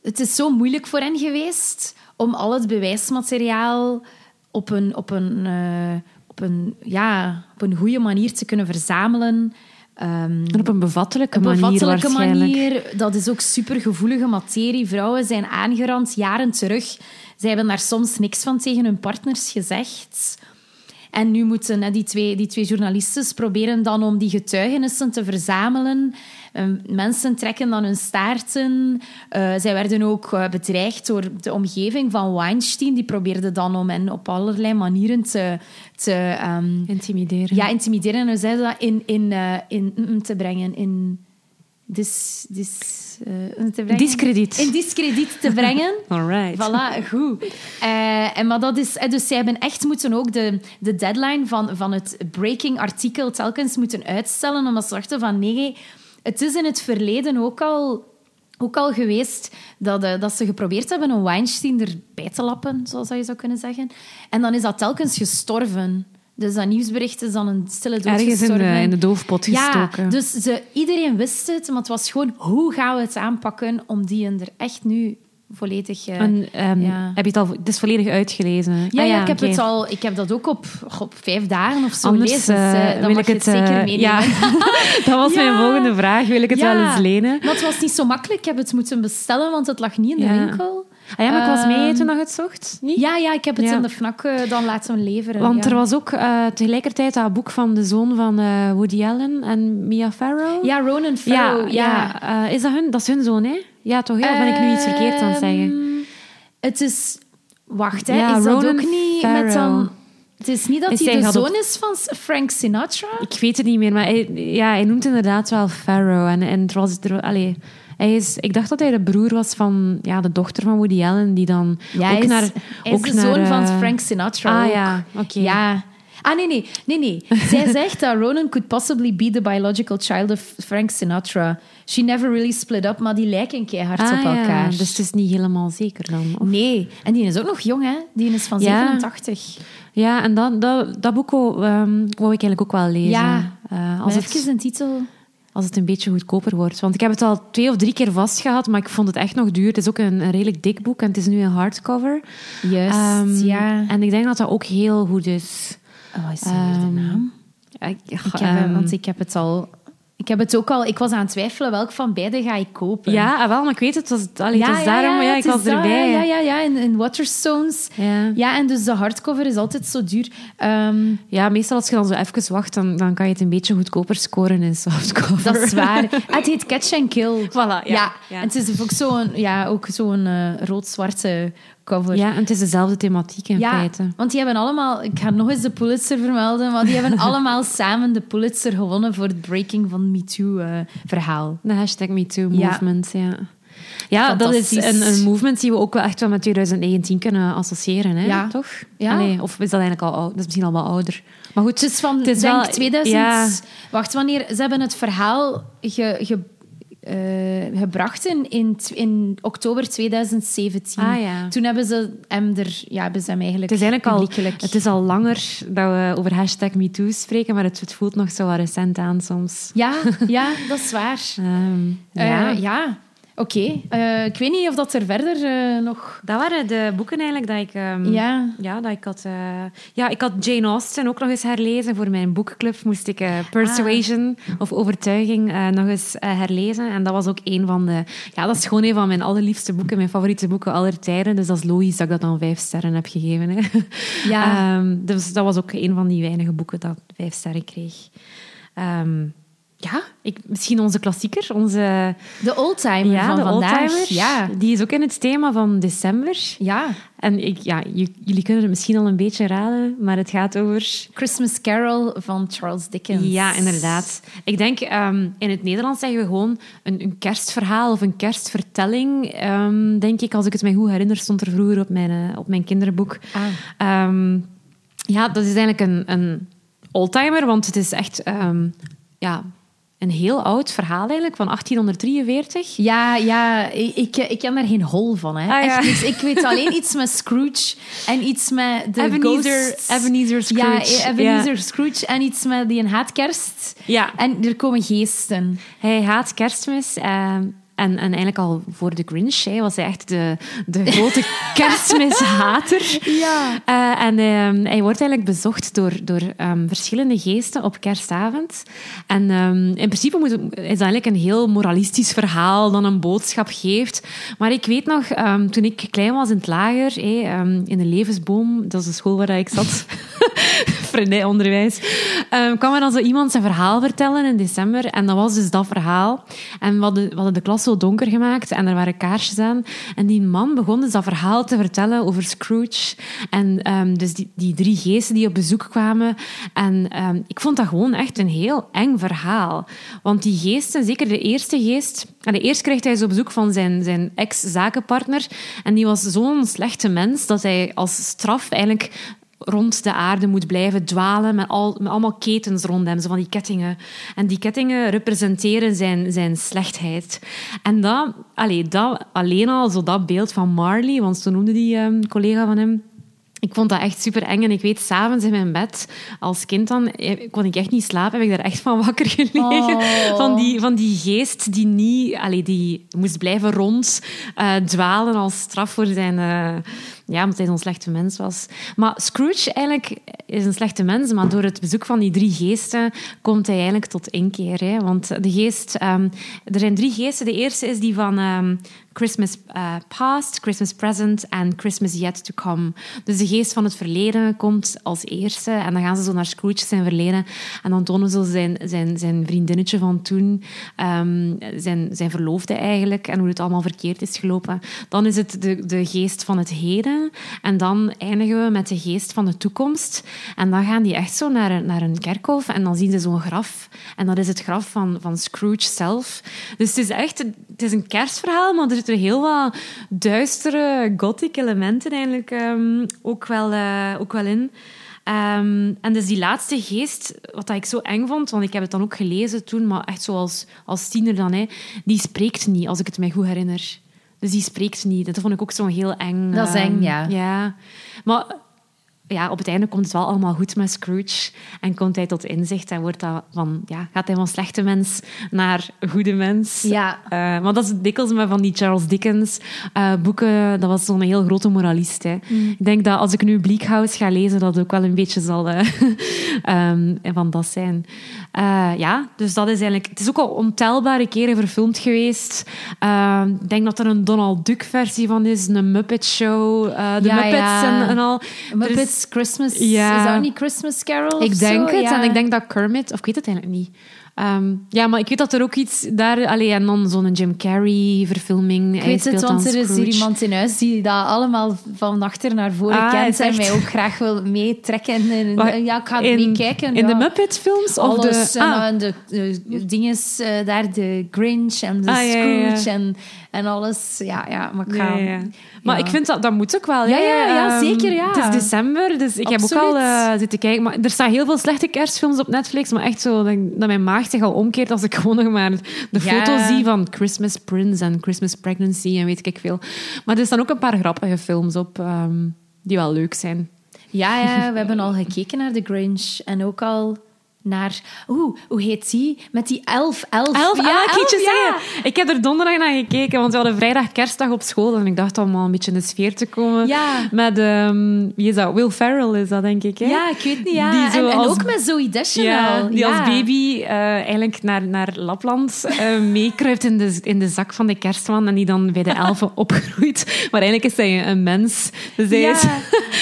het is zo moeilijk voor hen geweest om al het bewijsmateriaal op een, op een, eh, op een, ja, op een goede manier te kunnen verzamelen. Ehm, op een bevattelijke op een manier bevattelijke manier. Dat is ook supergevoelige materie. Vrouwen zijn aangerand jaren terug. Zij hebben daar soms niks van tegen hun partners gezegd. En nu moeten hè, die, twee, die twee journalisten proberen dan om die getuigenissen te verzamelen. Eh, mensen trekken dan hun staarten. Eh, zij werden ook eh, bedreigd door de omgeving van Weinstein. Die probeerde dan om hen op allerlei manieren te, te, ehm, Intimideren. ja, intimideren. En hoe zei ze dat? In, in, eh, in mm, te brengen. In dis, dis, eh, te brengen. Discrediet. In discrediet te brengen. Alright. Voilà, goed. En maar dat is, dus zij hebben echt moeten ook de, de deadline van, van het breaking artikel telkens moeten uitstellen, omdat ze dachten van nee, het is in het verleden ook al, ook al geweest dat, eh, dat ze geprobeerd hebben om Weinstein erbij te lappen, zoals dat je zou kunnen zeggen. En dan is dat telkens gestorven. Dus dat nieuwsbericht is dan een stille dood Ergens in de, gestorven. in de doofpot gestoken. Ja, dus ze, iedereen wist het, maar het was gewoon hoe gaan we het aanpakken om die er echt nu volledig... eh, En, ehm, ja. Heb je het al... Het is volledig uitgelezen. ja, Ah ja, ik, heb het al, ik heb dat ook op, op vijf dagen of zo Anders lezen. Dus, eh, eh, dan wil ik het... het zeker eh, meenemen. ja, dat was mijn volgende vraag. Wil ik het wel eens lenen? Maar het was niet zo makkelijk. Ik heb het moeten bestellen, want het lag niet in de winkel. Ah ja, maar ik was mee Ehm, toen je het zocht. Niet? Ja, ja, ik heb het Ja. in de FNAC eh, dan laten leveren. Want ja. er was ook eh, tegelijkertijd dat boek van de zoon van eh, Woody Allen en Mia Farrow. Ja, Ronan Farrow. ja. eh, is dat hun? Dat is hun zoon, hè? Ja, toch? Of ben ik nu iets verkeerd aan het zeggen? Ehm, Het is... Wacht, hè. Is dat ook niet Farrow. met dan... Het is niet dat Is hij de op- zoon is van Frank Sinatra? Ik weet het niet meer, maar hij, ja, hij noemt inderdaad wel Farrow. En, en het was er, allee, hij is, ik dacht dat hij de broer was van ja, de dochter van Woody Allen, die dan Ja, ook is, naar... hij is de naar, zoon van eh, Frank Sinatra Ah ook. ja, oké. Ja. Ah, nee, nee. nee, nee. Zij zegt dat Ronan could possibly be the biological child of Frank Sinatra. She never really split up, maar die lijken keihard Ah, op elkaar. ja, dus het is niet helemaal zeker dan. of? Nee. En die is ook nog jong, hè? Die is van Ja. 87. Ja, en dat, dat, dat boek ehm, wou ik eigenlijk ook wel lezen. Ja. Eh, Als even het, een titel... als het een beetje goedkoper wordt. Want ik heb het al twee of drie keer vastgehad, maar ik vond het echt nog duur. Het is ook een, een redelijk dik boek en het is nu een hardcover. Juist, Ehm, ja. En ik denk dat dat ook heel goed is. Oh, is dat weer de Ehm, naam? Ik, Ik heb, ehm, want ik heb het al... Ik heb het ook al... Ik was aan het twijfelen welk van beide ga ik kopen. ja, ah, wel, maar ik weet het. Het was, allee, het was daarom, maar ja, het ik was erbij. Ja, ja, ja, in, in Waterstones. Ja. Ja, en dus de hardcover is altijd zo duur. Ehm, Ja, meestal als je dan zo even wacht, dan, dan kan je het een beetje goedkoper scoren in softcover. dat is waar. Ah, het heet Catch and Kill. Voilà, ja. ja. Ja. En het is ook zo'n ja, ook zo'n eh, rood-zwarte cover. Ja, en het is dezelfde thematiek in Ja, feite. want die hebben allemaal... Ik ga nog eens de Pulitzer vermelden, maar die hebben allemaal samen de Pulitzer gewonnen voor het breaking van MeToo-verhaal. De hashtag Ja. MeToo-movement, ja. Ja, dat is een, een movement die we ook wel echt wel met 2019 kunnen associëren, hè? Ja. toch? Ja. Allee, of is dat eigenlijk al oud? Dat is misschien al ouder. Maar goed, Het is van, Het is denk wel- 2000... ja. Wacht, wanneer... Ze hebben het verhaal ge, ge- eh, gebracht in, in, oktober 2017. Ah, ja. Toen hebben ze hem er... Ja, hebben ze hem eigenlijk Het is eigenlijk al, het is al langer dat we over hashtag MeToo spreken, maar het, het voelt nog zo wat recent aan soms. Ja, ja, dat is waar. Ehm, Ja, ja. Oké. Eh, ik weet niet of dat er verder eh, nog... Dat waren de boeken eigenlijk dat ik... ehm, Ja. Ja, dat ik had... eh, ja, ik had Jane Austen ook nog eens herlezen. Voor mijn boekclub moest ik Persuasion of Overtuiging nog eens herlezen. En dat was ook een van de... Ja, dat is gewoon een van mijn allerliefste boeken, mijn favoriete boeken aller tijden. Dus dat is logisch dat ik dat dan vijf sterren heb gegeven. Hè. Ja. Ehm, dus dat was ook een van die weinige boeken dat vijf sterren kreeg. Ehm, ja, ik, misschien onze klassieker, onze... De oldtimer Ja, van de vandaag. oldtimer. Ja. Die is ook in het thema van december. ja. En ik, ja, jullie kunnen het misschien al een beetje raden, maar het gaat over... Christmas Carol van Charles Dickens. Ja, inderdaad. Ik denk, ehm, in het Nederlands zeggen we gewoon een, een kerstverhaal of een kerstvertelling. ehm, denk ik, als ik het mij goed herinner, stond er vroeger op mijn, eh, op mijn kinderboek. Ah. Ehm, ja, dat is eigenlijk een, een oldtimer, want het is echt ja, een heel oud verhaal eigenlijk, van 1843. Ja, ja ik, ik, ken daar geen hol van. Hè. Ah, ja. Echt niks. Ik weet alleen iets met Scrooge en iets met de Ebenezer, ghosts. Ebenezer Scrooge. Ja, Ebenezer Scrooge en iets met die een haat kerst. Ja. En er komen geesten. Hij haat kerstmis. eh, en, en eigenlijk al voor de Grinch hè, was hij echt de, de grote kerstmishater. Ja. Eh, en ehm, hij wordt eigenlijk bezocht door, door ehm, verschillende geesten op kerstavond. En ehm, in principe moet, het- is dat eigenlijk een heel moralistisch verhaal dat een boodschap geeft. Maar ik weet nog, toen ik klein was in het lager, in de Levensboom, dat is de school waar ik zat, Frenij onderwijs, ehm, kwam er dan zo iemand zijn verhaal vertellen in december. En dat was dus dat verhaal. En we hadden, we hadden de klas donker gemaakt en er waren kaarsjes aan. En die man begon dus dat verhaal te vertellen over Scrooge. En ehm, dus die, die drie geesten die op bezoek kwamen. En ehm, ik vond dat gewoon echt een heel eng verhaal. Want die geesten, zeker de eerste geest... allee, eerst krijgt hij zo bezoek van zijn, zijn ex-zakenpartner. En die was zo'n slechte mens dat hij als straf eigenlijk rond de aarde moet blijven dwalen met, al, met allemaal ketens rond hem, zo van die kettingen. En die kettingen representeren zijn, zijn slechtheid. En dat, allee, dat, alleen al zo dat beeld van Marley, want zo noemde die ehm, collega van hem, ik vond dat echt super eng. En ik weet, s'avonds in mijn bed, als kind dan, eh, kon ik echt niet slapen. Heb ik daar echt van wakker gelegen. Oh. Van, die, van die geest die niet... Allee, die moest blijven rond eh, dwalen als straf voor zijn... eh, ja, omdat hij zo'n slechte mens was. Maar Scrooge eigenlijk is een slechte mens, maar door het bezoek van die drie geesten komt hij eigenlijk tot inkeer. Hè? Want de geest... ehm, er zijn drie geesten. De eerste is die van... ehm, Christmas eh, past, Christmas present en Christmas yet to come. Dus de geest van het verleden komt als eerste. En dan gaan ze zo naar Scrooge zijn verleden. En dan tonen ze zijn, zijn, zijn vriendinnetje van toen, ehm, zijn, zijn verloofde eigenlijk, en hoe het allemaal verkeerd is gelopen. Dan is het de, de geest van het heden. En dan eindigen we met de geest van de toekomst. En dan gaan die echt zo naar, naar een kerkhof en dan zien ze zo'n graf. En dat is het graf van, van Scrooge zelf. Dus het is echt het is een kerstverhaal, maar er zitten heel wat duistere gothic elementen eigenlijk ehm, ook, wel, eh, ook wel in. Ehm, en dus die laatste geest, wat ik zo eng vond, want ik heb het dan ook gelezen toen, maar echt zoals als tiener dan, hè, die spreekt niet, als ik het mij goed herinner. Dus die spreekt niet. Dat vond ik ook zo heel eng. Dat is eng, ehm, ja. Ja. Maar ja, op het einde komt het wel allemaal goed met Scrooge. En komt hij tot inzicht en wordt dat van, ja, gaat hij van slechte mens naar goede mens. Ja. Eh, maar dat is dikwijls met van die Charles Dickens eh, boeken. Dat was zo'n heel grote moralist. Hè. Ik denk dat als ik nu Bleak House ga lezen, dat ook wel een beetje zal ehm, van dat zijn. Ja, dus dat is eigenlijk... Het is ook al ontelbare keren verfilmd geweest. Eh, ik denk dat er een Donald Duck versie van is, een Muppet Show, de Ja, Muppets ja. En, en al. Muppets Christmas... Ja. Is dat niet Christmas Carol ik denk zo? het. Ja. En ik denk dat Kermit... Of ik weet het eigenlijk niet. Ehm, ja, maar ik weet dat er ook iets daar... Allee, en dan zo'n Jim Carrey-verfilming. Ik weet het, want er is hier iemand in huis die dat allemaal van achter naar voren Ah, kent en echt? mij ook graag wil meetrekken. En, ja, ik ga in, meekijken. In ja. de Muppet-films? Of Alles. de... En ah, dan de, de dinges, eh, daar de Grinch en de Ah. Scrooge en en alles. Ja, ja maar ik ga... Ja. Maar ik vind dat, dat moet ook wel. Ja, ja, ja, Ehm, zeker, ja. Het is december, dus ik heb ook al eh, zitten kijken. Maar er staan heel veel slechte kerstfilms op Netflix, maar echt zo dat, dat mijn maag zich al omkeert als ik gewoon nog maar de foto's zie van Christmas Prince en Christmas Pregnancy en weet ik veel. Maar er staan ook een paar grappige films op ehm, die wel leuk zijn. Ja, ja, we hebben al gekeken naar The Grinch. En ook al naar... Oeh, hoe heet die? Met die elf, elf. Elf, ja, ah, ik liet je ja. zeggen. Ik heb er donderdag naar gekeken, want we hadden vrijdag kerstdag op school. En ik dacht om al een beetje in de sfeer te komen. Ja. Met, ehm, wie is dat? Will Ferrell is dat, denk ik. Hè? Ja, ik weet niet, ja. Die zo en, en als- ook met Zoe Deschanel. Ja, die ja. als baby eh, eigenlijk naar, naar Lapland eh, meekruipt in de, in de zak van de kerstman en die dan bij de elfen opgroeit. Maar eigenlijk is hij een mens. Dus hij Ja, is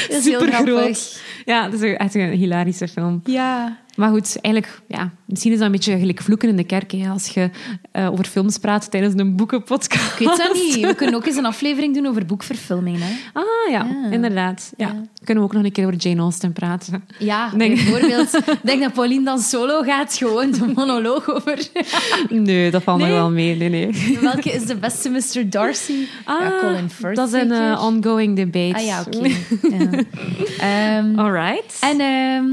is super groot. Ja, dat is echt een hilarische film. Ja. Maar goed, eigenlijk, ja, misschien is dat een beetje gelijk vloeken in de kerk. Hè, als je eh, over films praat tijdens een boekenpodcast. Ik weet dat niet. We kunnen ook eens een aflevering doen over boekverfilming. Hè? Ah ja, Ja. inderdaad. Ja. Ja. Kunnen we ook nog een keer over Jane Austen praten. Ja, Denk- bijvoorbeeld. Ik denk dat Pauline dan solo gaat, gewoon de monoloog over... Nee, dat valt Nee? nog wel mee. Nee, nee. Welke is de beste Mr. Darcy? ja, Colin Firth dat is een eh, ongoing debate. Ah ja, oké. Ja. Ehm, Alright. En ehm,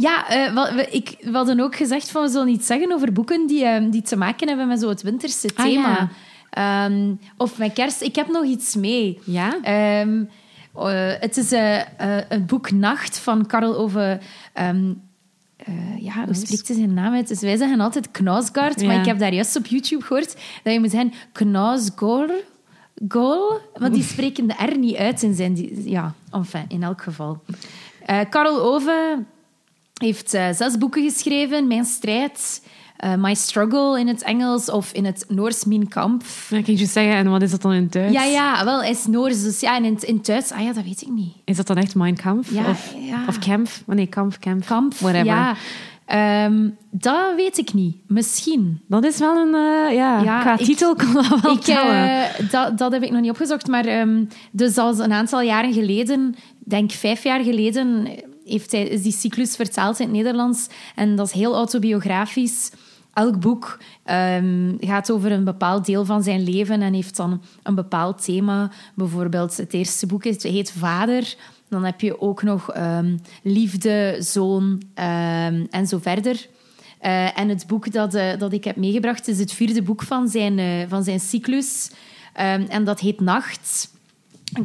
ja, eh, wat- we, ik, we hadden ook gezegd van we zullen iets zeggen over boeken die, ehm, die te maken hebben met zo het winterse Ah, thema. Ehm, of met kerst. Ik heb nog iets mee. Ja? Ehm, eh, het is eh, eh, een boek Nacht van Karel over... ja, hoe spreekt ze zijn naam uit? Dus wij zeggen altijd Knausgaard, maar ik heb daar juist op YouTube gehoord dat je moet zeggen Knausgård. Goal, want die spreken de R niet uit in zijn... die- Ja, enfin, in elk geval. Eh Karel Ove heeft eh, zes boeken geschreven. Mijn strijd, eh, My Struggle in het Engels of in het Noors Mijn Kamp. Ja, kan je zeggen, en wat is dat dan in het Duits? Ja, ja, wel, hij is Noors. Dus ja, en in, het- in het Duits... Ah ja, dat weet ik niet. Is dat dan echt Mein Kampf? Ja, of, ja. of Kampf? Oh, nee, Kampf, Kampf. Kamp, Whatever. ja. Ehm, dat weet ik niet. Misschien. Dat is wel een... eh, ja, Ja, qua ik- titel kan dat wel Ik, tellen. dat, dat heb ik nog niet opgezocht. Maar ehm, dus al een aantal jaren geleden, denk vijf jaar geleden, heeft hij, is die cyclus vertaald in het Nederlands. En dat is heel autobiografisch. Elk boek ehm, gaat over een bepaald deel van zijn leven en heeft dan een bepaald thema. Bijvoorbeeld het eerste boek heet Vader. Dan heb je ook nog ehm, liefde, zoon ehm, en zo verder. Eh, en het boek dat, eh, dat ik heb meegebracht is het vierde boek van zijn, eh, van zijn cyclus. En dat heet Nacht.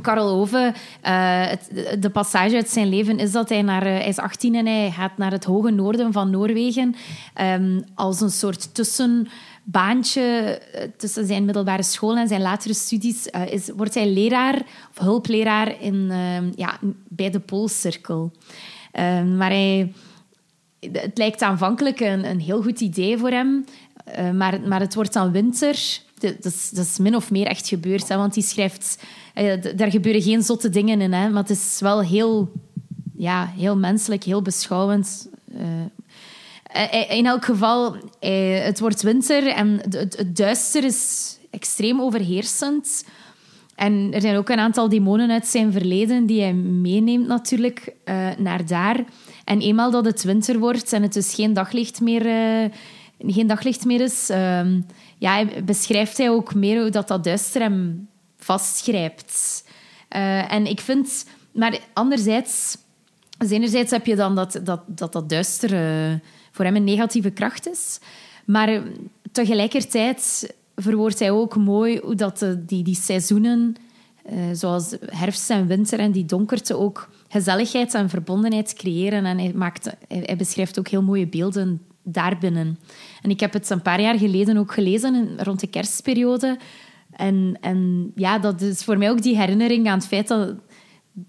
Karel Ove, eh, de passage uit zijn leven is dat hij naar... eh, hij is 18 en hij gaat naar het hoge noorden van Noorwegen. ehm, als een soort tussenbaantje eh, tussen zijn middelbare school en zijn latere studies... is, wordt hij leraar of hulpleraar in, ehm, ja, bij de Poolcirkel. Ehm, maar hij het lijkt aanvankelijk een, een heel goed idee voor hem, maar, maar het wordt dan winter. Dat is, dat min of meer echt gebeurd, want hij schrijft... eh, daar gebeuren geen zotte dingen in, hè, maar het is wel heel, ja, heel menselijk, heel beschouwend. Eh, eh, in elk geval, het wordt winter en het, duister is extreem overheersend. En er zijn ook een aantal demonen uit zijn verleden die hij meeneemt natuurlijk naar daar. En eenmaal dat het winter wordt en het dus geen daglicht meer, geen daglicht meer is, ehm, ja, beschrijft hij ook meer hoe dat, dat duister hem vastgrijpt. Eh, en ik vind... Maar anderzijds... Enerzijds heb je dan dat dat, dat, dat duister voor hem een negatieve kracht is. Maar tegelijkertijd verwoordt hij ook mooi hoe dat de, die, die seizoenen, eh, zoals herfst en winter en die donkerte, ook gezelligheid en verbondenheid creëren. En hij, maakt, hij beschrijft ook heel mooie beelden daarbinnen. En ik heb het een paar jaar geleden ook gelezen, rond de kerstperiode. En, en ja, dat is voor mij ook die herinnering aan het feit dat,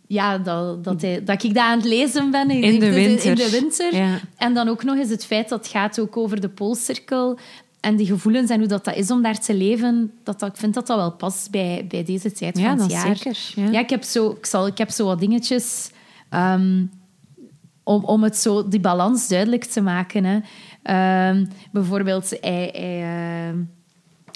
ja, dat, dat, hij, dat ik dat aan het lezen ben. In denk de winter. In de winter. Ja. En dan ook nog eens het feit dat het gaat ook over de Poolcirkel en die gevoelens en hoe dat, dat is om daar te leven. Dat, dat, ik vind dat dat wel past bij, bij deze tijd Ja, van het jaar. zeker, ja. Ja, ik, heb zo, ik, zal, ik heb zo wat dingetjes ehm, om, om het zo, die balans duidelijk te maken. Hè. Ehm, bijvoorbeeld, ehm,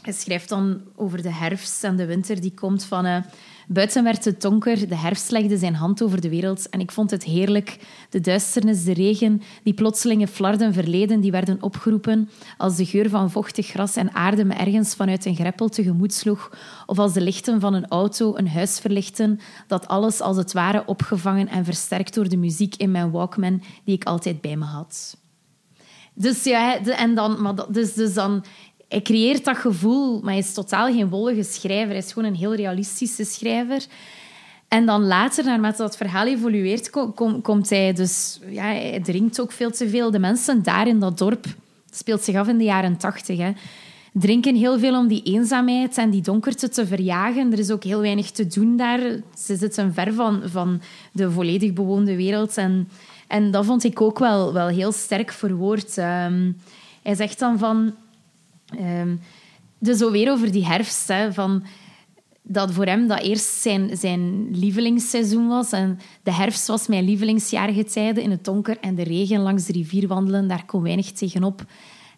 hij schrijft dan over de herfst en de winter die komt van... Buiten werd het donker, de herfst legde zijn hand over de wereld en ik vond het heerlijk. De duisternis, de regen, die plotselinge flarden verleden die werden opgeroepen, als de geur van vochtig gras en aarde me ergens vanuit een greppel tegemoet sloeg, of als de lichten van een auto een huis verlichten, dat alles als het ware opgevangen en versterkt door de muziek in mijn Walkman die ik altijd bij me had. Dus ja, en dan, maar dus, dus dan, hij creëert dat gevoel, maar hij is totaal geen wollige schrijver. Hij is gewoon een heel realistische schrijver. En dan later, naarmate dat verhaal evolueert, komt hij dus... Ja, hij drinkt ook veel te veel. De mensen daar in dat dorp, speelt zich af in de jaren tachtig, drinken heel veel om die eenzaamheid en die donkerte te verjagen. Er is ook heel weinig te doen daar. Ze zitten ver van, van de volledig bewoonde wereld. En, en dat vond ik ook wel, wel heel sterk verwoord. Um, hij zegt dan van... Um, dus zo weer over die herfst, hè, van dat voor hem dat eerst zijn, zijn lievelingsseizoen was. En de herfst was mijn lievelingsjaargetijde in het donker en de regen langs de rivier wandelen, daar kon weinig tegenop.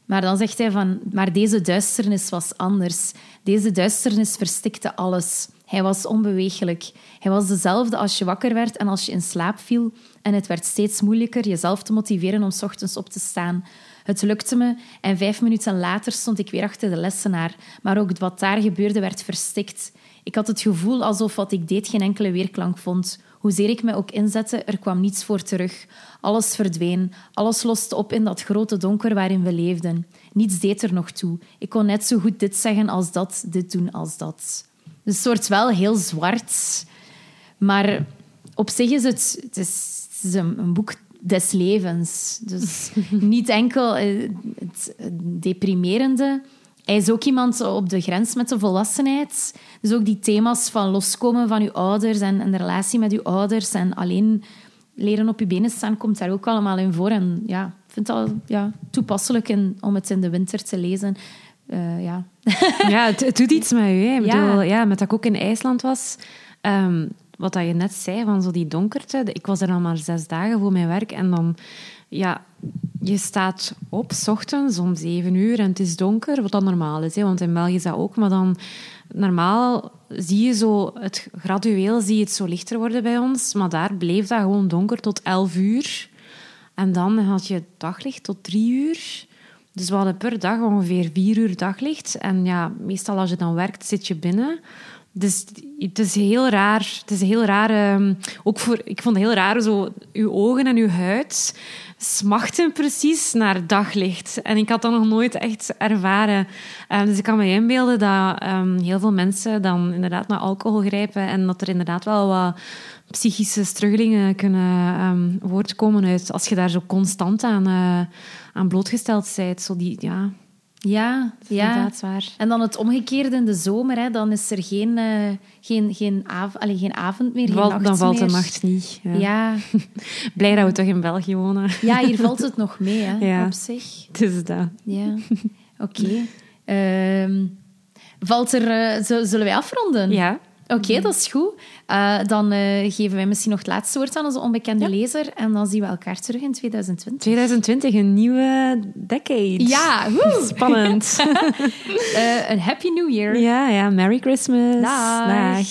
Maar dan zegt hij van, maar deze duisternis was anders. Deze duisternis verstikte alles. Hij was onbeweeglijk. Hij was dezelfde als je wakker werd en als je in slaap viel. En het werd steeds moeilijker jezelf te motiveren om ochtends op te staan. Het lukte me en vijf minuten later stond ik weer achter de lessenaar. Maar ook wat daar gebeurde werd verstikt. Ik had het gevoel alsof wat ik deed geen enkele weerklank vond. Hoezeer ik me ook inzette, er kwam niets voor terug. Alles verdween, alles loste op in dat grote donker waarin we leefden. Niets deed er nog toe. Ik kon net zo goed dit zeggen als dat, dit doen als dat. Het soort wel heel zwart, maar op zich is het, het is, een, een boek des levens. Dus niet enkel eh, het deprimerende. Hij is ook iemand op de grens met de volwassenheid. Dus ook die thema's van loskomen van je ouders en, en de relatie met je ouders en alleen leren op je benen staan, komt daar ook allemaal in voor. En ja, ik vind het ja, toepasselijk in, om het in de winter te lezen. Uh, ja, ja het, doet iets met je. Ik bedoel, ja. met dat ik ook in IJsland was... Um, wat dat je net zei, van zo die donkerte. Ik was er dan maar zes dagen voor mijn werk en dan... Ja, je staat op, s ochtends om zeven uur en het is donker, wat dan normaal is. Hè, want in België is dat ook. Maar dan, normaal zie je zo, het gradueel zie je het zo lichter worden bij ons. Maar daar bleef dat gewoon donker tot elf uur. En dan had je daglicht tot drie uur. Dus we hadden per dag ongeveer vier uur daglicht. En ja, meestal als je dan werkt, zit je binnen. Dus het is heel raar. Het is heel raar. Ehm, ook voor, ik vond het heel raar, zo, uw ogen en uw huid smachten precies naar daglicht. En ik had dat nog nooit echt ervaren. Um, dus ik kan me inbeelden dat um, heel veel mensen dan inderdaad naar alcohol grijpen en dat er inderdaad wel wat psychische struggelingen kunnen voortkomen uit als je daar zo constant aan, uh, aan blootgesteld bent. Zo die, ja, ja, ja. Waar. En dan het omgekeerde in de zomer, hè, dan is er geen, uh, geen, geen, av Allee, geen avond meer, geen Val, nacht Dan valt meer. de nacht niet. Ja. ja. Blij dat we toch in België wonen. Ja, hier valt het nog mee, hè, ja. op zich. Het is dat. Ja, oké. Okay. Um, valt er... Uh, zullen wij afronden? Ja. Oké, okay, dat is goed. Uh, dan uh, geven wij misschien nog het laatste woord aan onze onbekende ja. lezer. En dan zien we elkaar terug in 2020. 2020, een nieuwe decade. Ja, woe. spannend. uh, een happy new year. Ja, ja. Merry Christmas. Dag. Dag.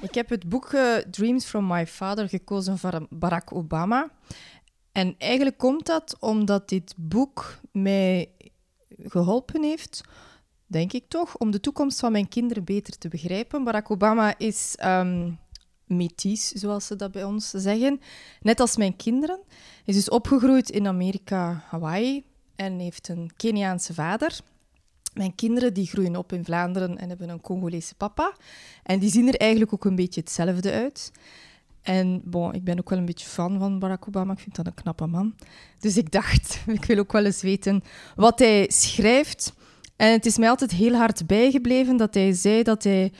Ik heb het boek uh, Dreams from My Father gekozen van Barack Obama. En eigenlijk komt dat omdat dit boek mij geholpen heeft, denk ik toch, om de toekomst van mijn kinderen beter te begrijpen. Barack Obama is um, metis, zoals ze dat bij ons zeggen, net als mijn kinderen. Hij is dus opgegroeid in Amerika, Hawaii en heeft een Keniaanse vader. Mijn kinderen die groeien op in Vlaanderen en hebben een Congolese papa. En die zien er eigenlijk ook een beetje hetzelfde uit. En bon, ik ben ook wel een beetje fan van Barack Obama. Ik vind dat een knappe man. Dus ik dacht, ik wil ook wel eens weten wat hij schrijft. En het is mij altijd heel hard bijgebleven dat hij zei dat hij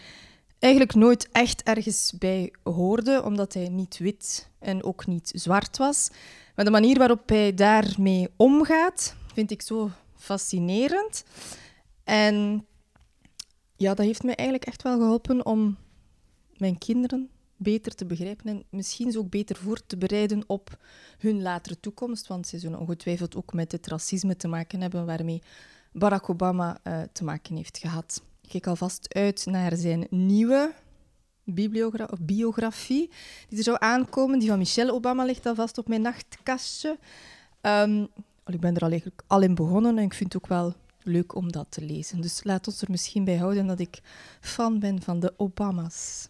eigenlijk nooit echt ergens bij hoorde, omdat hij niet wit en ook niet zwart was. Maar de manier waarop hij daarmee omgaat, vind ik zo fascinerend. En ja, dat heeft mij eigenlijk echt wel geholpen om mijn kinderen beter te begrijpen en misschien ze ook beter voor te bereiden op hun latere toekomst, want ze zullen ongetwijfeld ook met het racisme te maken hebben waarmee Barack Obama eh, te maken heeft gehad. Ik kijk alvast uit naar zijn nieuwe biografie die er zou aankomen. Die van Michelle Obama ligt alvast op mijn nachtkastje. Um, ik ben er al, eigenlijk al in begonnen en ik vind het ook wel leuk om dat te lezen. Dus laat ons er misschien bij houden dat ik fan ben van de Obama's.